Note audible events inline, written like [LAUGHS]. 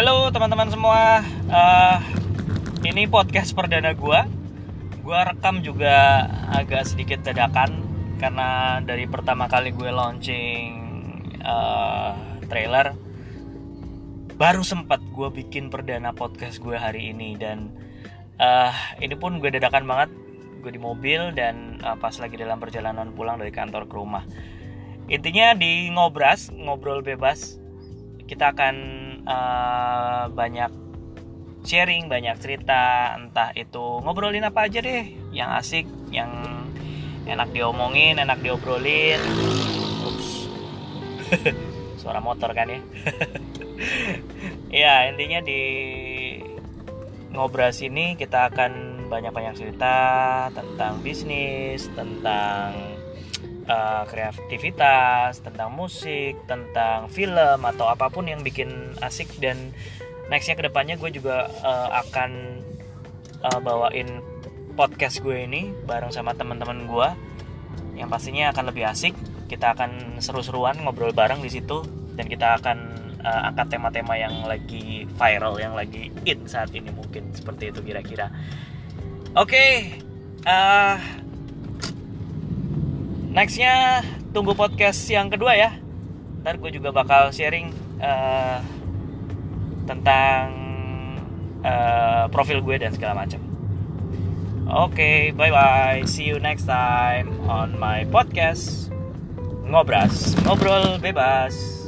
Halo teman-teman semua, uh, ini podcast perdana gue. Gue rekam juga agak sedikit dadakan karena dari pertama kali gue launching uh, trailer, baru sempat gue bikin perdana podcast gue hari ini dan uh, ini pun gue dadakan banget. Gue di mobil dan uh, pas lagi dalam perjalanan pulang dari kantor ke rumah. Intinya di ngobras, ngobrol bebas, kita akan uh, banyak sharing, banyak cerita, entah itu ngobrolin apa aja deh, yang asik, yang enak diomongin, enak diobrolin. Ups. [LAUGHS] Suara motor kan ya. [LAUGHS] ya, intinya di ngobras ini kita akan banyak-banyak cerita tentang bisnis, tentang uh, kreativitas, tentang musik, tentang film atau apa pun yang bikin asik dan nextnya ke depannya gue juga uh, akan uh, bawain podcast gue ini bareng sama teman-teman gue yang pastinya akan lebih asik. Kita akan seru-seruan ngobrol bareng di situ dan kita akan uh, angkat tema-tema yang lagi viral, yang lagi in saat ini mungkin seperti itu kira-kira. Oke, okay, uh, nextnya tunggu podcast yang kedua ya. Ntar gue juga bakal sharing uh, tentang uh, profil gue dan segala macam. Oke okay, bye bye see you next time on my podcast. Ngobras. Ngobrol bebas